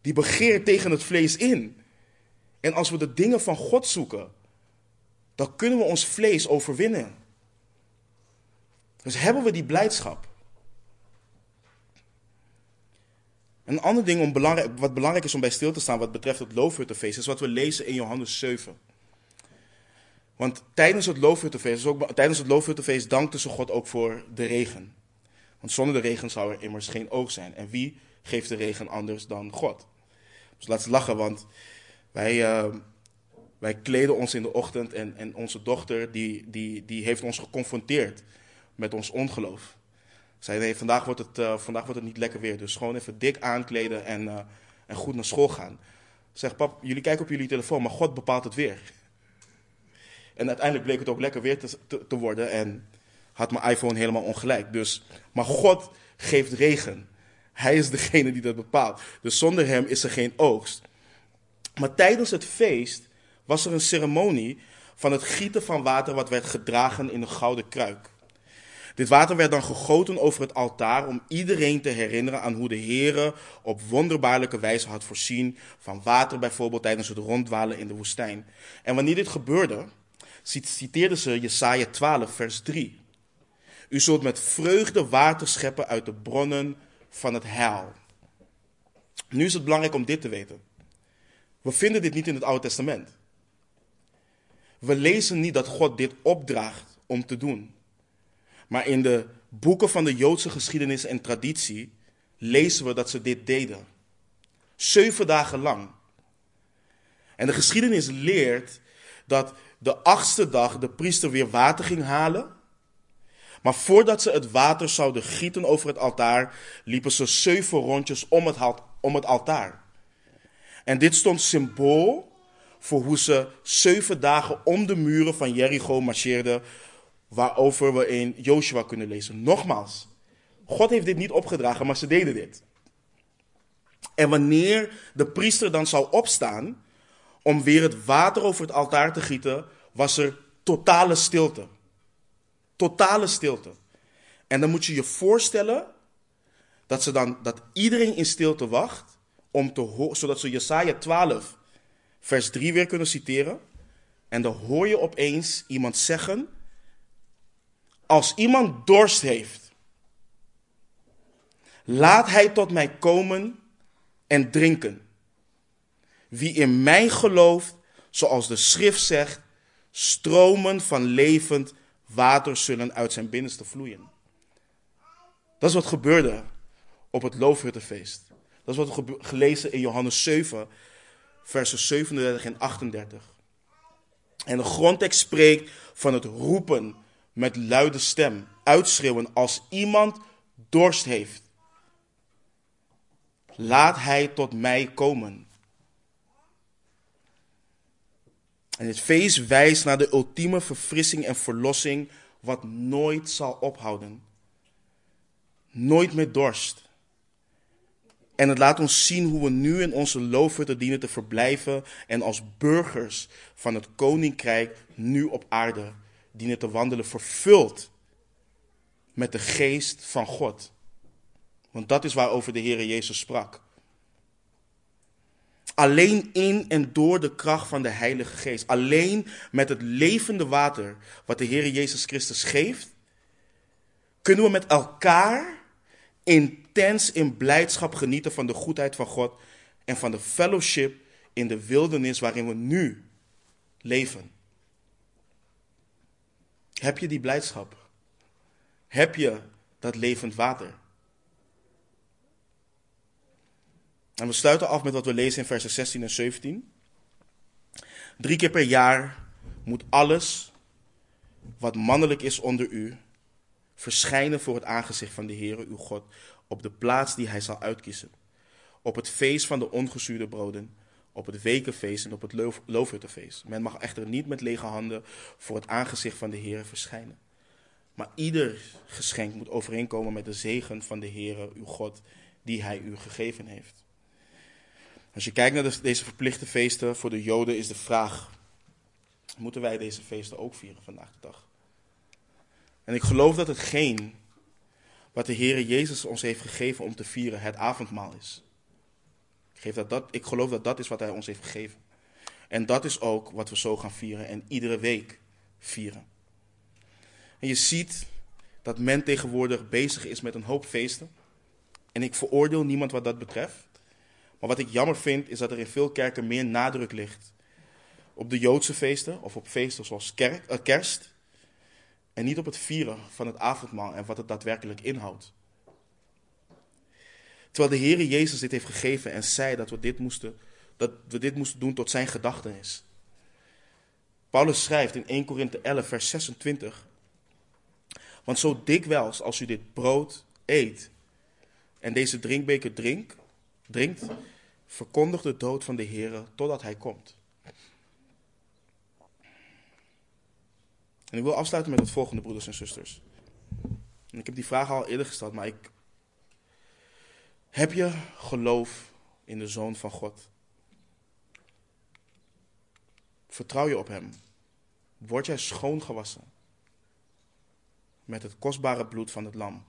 Die begeert tegen het vlees in. En als we de dingen van God zoeken, dan kunnen we ons vlees overwinnen. Dus hebben we die blijdschap. Een ander ding om belangrijk, wat belangrijk is om bij stil te staan wat betreft het loofhuttenfeest, is wat we lezen in Johannes 7. Want tijdens het loofhuttenfeest, ook, tijdens het loofhuttenfeest dankte ze God ook voor de regen. Want zonder de regen zou er immers geen oog zijn. En wie geeft de regen anders dan God? Dus laat ze lachen, want wij, uh, wij kleden ons in de ochtend en, en onze dochter die, die, die heeft ons geconfronteerd met ons ongeloof. Zei, nee, vandaag wordt, het, uh, vandaag wordt het niet lekker weer, dus gewoon even dik aankleden en, uh, en goed naar school gaan. Zeg, pap, jullie kijken op jullie telefoon, maar God bepaalt het weer. En uiteindelijk bleek het ook lekker weer te, te, te worden en had mijn iPhone helemaal ongelijk. Dus, maar God geeft regen. Hij is degene die dat bepaalt. Dus zonder hem is er geen oogst. Maar tijdens het feest was er een ceremonie van het gieten van water wat werd gedragen in een gouden kruik. Dit water werd dan gegoten over het altaar om iedereen te herinneren aan hoe de Heere op wonderbaarlijke wijze had voorzien van water bijvoorbeeld tijdens het ronddwalen in de woestijn. En wanneer dit gebeurde, citeerden ze Jesaja 12 vers 3. U zult met vreugde water scheppen uit de bronnen van het heil. Nu is het belangrijk om dit te weten. We vinden dit niet in het Oude Testament. We lezen niet dat God dit opdraagt om te doen. Maar in de boeken van de Joodse geschiedenis en traditie lezen we dat ze dit deden. Zeven dagen lang. En de geschiedenis leert dat de achtste dag de priester weer water ging halen. Maar voordat ze het water zouden gieten over het altaar, liepen ze zeven rondjes om het, om het altaar. En dit stond symbool voor hoe ze zeven dagen om de muren van Jericho marcheerden, waarover we in Joshua kunnen lezen. Nogmaals, God heeft dit niet opgedragen, maar ze deden dit. En wanneer de priester dan zou opstaan om weer het water over het altaar te gieten, was er totale stilte. Totale stilte. En dan moet je je voorstellen dat, ze dan, dat iedereen in stilte wacht om te zodat ze Jesaja 12, vers 3 weer kunnen citeren. En dan hoor je opeens iemand zeggen: Als iemand dorst heeft, laat hij tot mij komen en drinken. Wie in mij gelooft, zoals de schrift zegt, stromen van levend water zullen uit zijn binnenste vloeien. Dat is wat gebeurde op het Loofhuttenfeest. Dat is wat we gelezen in Johannes 7, versen 37 en 38. En de grondtekst spreekt van het roepen met luide stem, uitschreeuwen als iemand dorst heeft. Laat hij tot mij komen. En het feest wijst naar de ultieme verfrissing en verlossing, wat nooit zal ophouden. Nooit meer dorst. En het laat ons zien hoe we nu in onze loofhutten dienen te verblijven en als burgers van het koninkrijk nu op aarde dienen te wandelen, vervuld met de geest van God. Want dat is waarover de Heer Jezus sprak. Alleen in en door de kracht van de Heilige Geest. Alleen met het levende water wat de Heer Jezus Christus geeft, kunnen we met elkaar intens in blijdschap genieten van de goedheid van God en van de fellowship in de wildernis waarin we nu leven. Heb je die blijdschap? Heb je dat levend water? En we sluiten af met wat we lezen in versen 16 en 17. Drie keer per jaar moet alles wat mannelijk is onder u verschijnen voor het aangezicht van de Heere uw God op de plaats die hij zal uitkiezen. Op het feest van de ongezuurde broden, op het wekenfeest en op het loof. Men mag echter niet met lege handen voor het aangezicht van de Heere verschijnen. Maar ieder geschenk moet overeenkomen met de zegen van de Heere uw God die hij u gegeven heeft. Als je kijkt naar deze verplichte feesten voor de Joden is de vraag, moeten wij deze feesten ook vieren vandaag de dag? En ik geloof dat hetgeen wat de Heer Jezus ons heeft gegeven om te vieren het avondmaal is. Ik, geef dat dat, ik geloof dat dat is wat Hij ons heeft gegeven. En dat is ook wat we zo gaan vieren en iedere week vieren. En je ziet dat men tegenwoordig bezig is met een hoop feesten. En ik veroordeel niemand wat dat betreft. Maar wat ik jammer vind is dat er in veel kerken meer nadruk ligt op de Joodse feesten of op feesten zoals kerk, uh, kerst en niet op het vieren van het avondmaal en wat het daadwerkelijk inhoudt. Terwijl de Heer Jezus dit heeft gegeven en zei dat we dit moesten, dat we dit moesten doen tot zijn gedachtenis. Paulus schrijft in 1 Korinthe 11, vers 26. Want zo dikwijls als u dit brood eet en deze drinkbeker drink, drinkt, verkondigt de dood van de Heer totdat hij komt. En ik wil afsluiten met het volgende, broeders en zusters. En ik heb die vraag al eerder gesteld, maar ik. Heb je geloof in de Zoon van God? Vertrouw je op Hem? Word jij schoongewassen met het kostbare bloed van het Lam?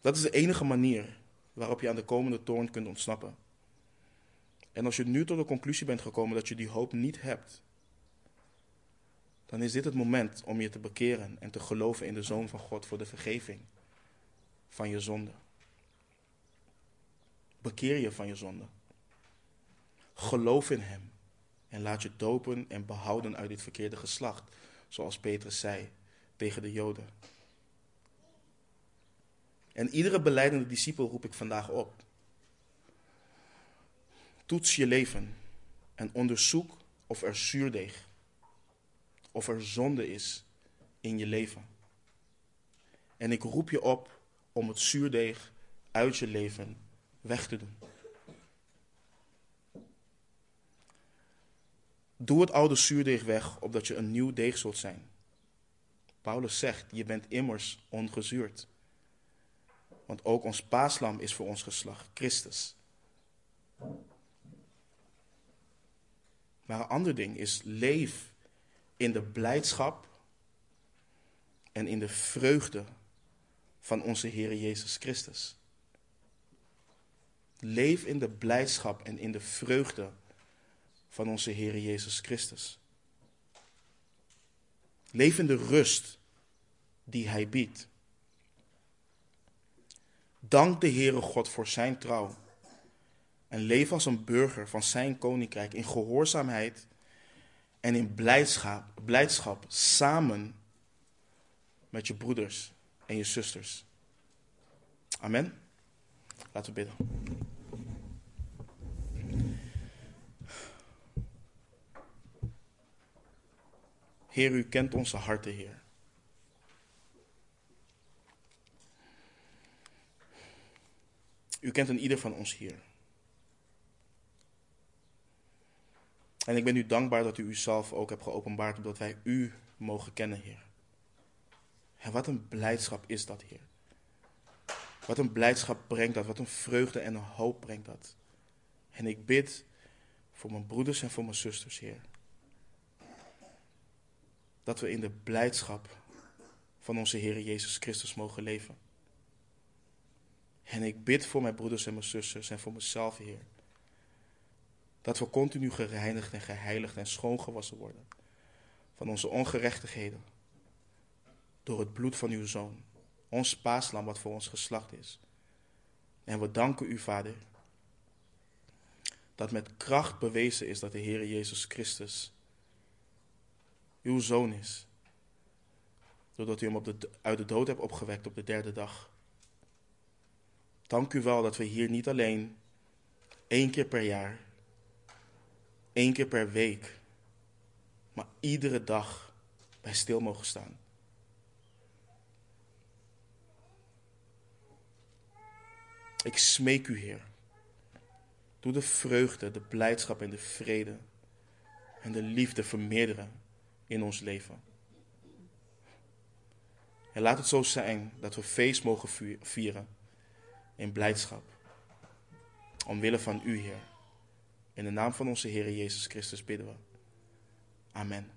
Dat is de enige manier waarop je aan de komende toorn kunt ontsnappen. En als je nu tot de conclusie bent gekomen dat je die hoop niet hebt, dan is dit het moment om je te bekeren en te geloven in de Zoon van God voor de vergeving van je zonde. Bekeer je van je zonde. Geloof in Hem en laat je dopen en behouden uit dit verkeerde geslacht, zoals Petrus zei tegen de Joden. En iedere beleidende discipel roep ik vandaag op. Toets je leven en onderzoek of er zuurdeeg of er zonde is in je leven. En ik roep je op om het zuurdeeg uit je leven weg te doen. Doe het oude zuurdeeg weg, opdat je een nieuw deeg zult zijn. Paulus zegt, je bent immers ongezuurd. Want ook ons paaslam is voor ons geslacht, Christus. Maar een ander ding is, leef in de blijdschap en in de vreugde van onze Heer Jezus Christus. Leef in de blijdschap en in de vreugde van onze Heer Jezus Christus. Leef in de rust die Hij biedt. Dank de Heere God voor Zijn trouw en leef als een burger van Zijn koninkrijk in gehoorzaamheid en in blijdschap, blijdschap samen met je broeders en je zusters. Amen. Laten we bidden. Heer, u kent onze harten, Heer. U kent een ieder van ons hier. En ik ben u dankbaar dat u uzelf ook hebt geopenbaard, omdat wij u mogen kennen, Heer. En wat een blijdschap is dat, Heer. Wat een blijdschap brengt dat, wat een vreugde en een hoop brengt dat. En ik bid voor mijn broeders en voor mijn zusters, Heer. Dat we in de blijdschap van onze Heer Jezus Christus mogen leven. En ik bid voor mijn broeders en mijn zusters en voor mezelf, Heer. Dat we continu gereinigd en geheiligd en schoongewassen worden van onze ongerechtigheden. Door het bloed van uw Zoon, ons paaslam wat voor ons geslacht is. En we danken u, Vader, dat met kracht bewezen is dat de Heer Jezus Christus uw Zoon is. Doordat u hem op de, uit de dood hebt opgewekt op de derde dag. Dank u wel dat we hier niet alleen één keer per jaar, één keer per week, maar iedere dag bij stil mogen staan. Ik smeek u, Heer. Doe de vreugde, de blijdschap en de vrede en de liefde vermeerderen in ons leven. En laat het zo zijn dat we feest mogen vieren in blijdschap. Omwille van u, Heer. In de naam van onze Heer Jezus Christus bidden we. Amen.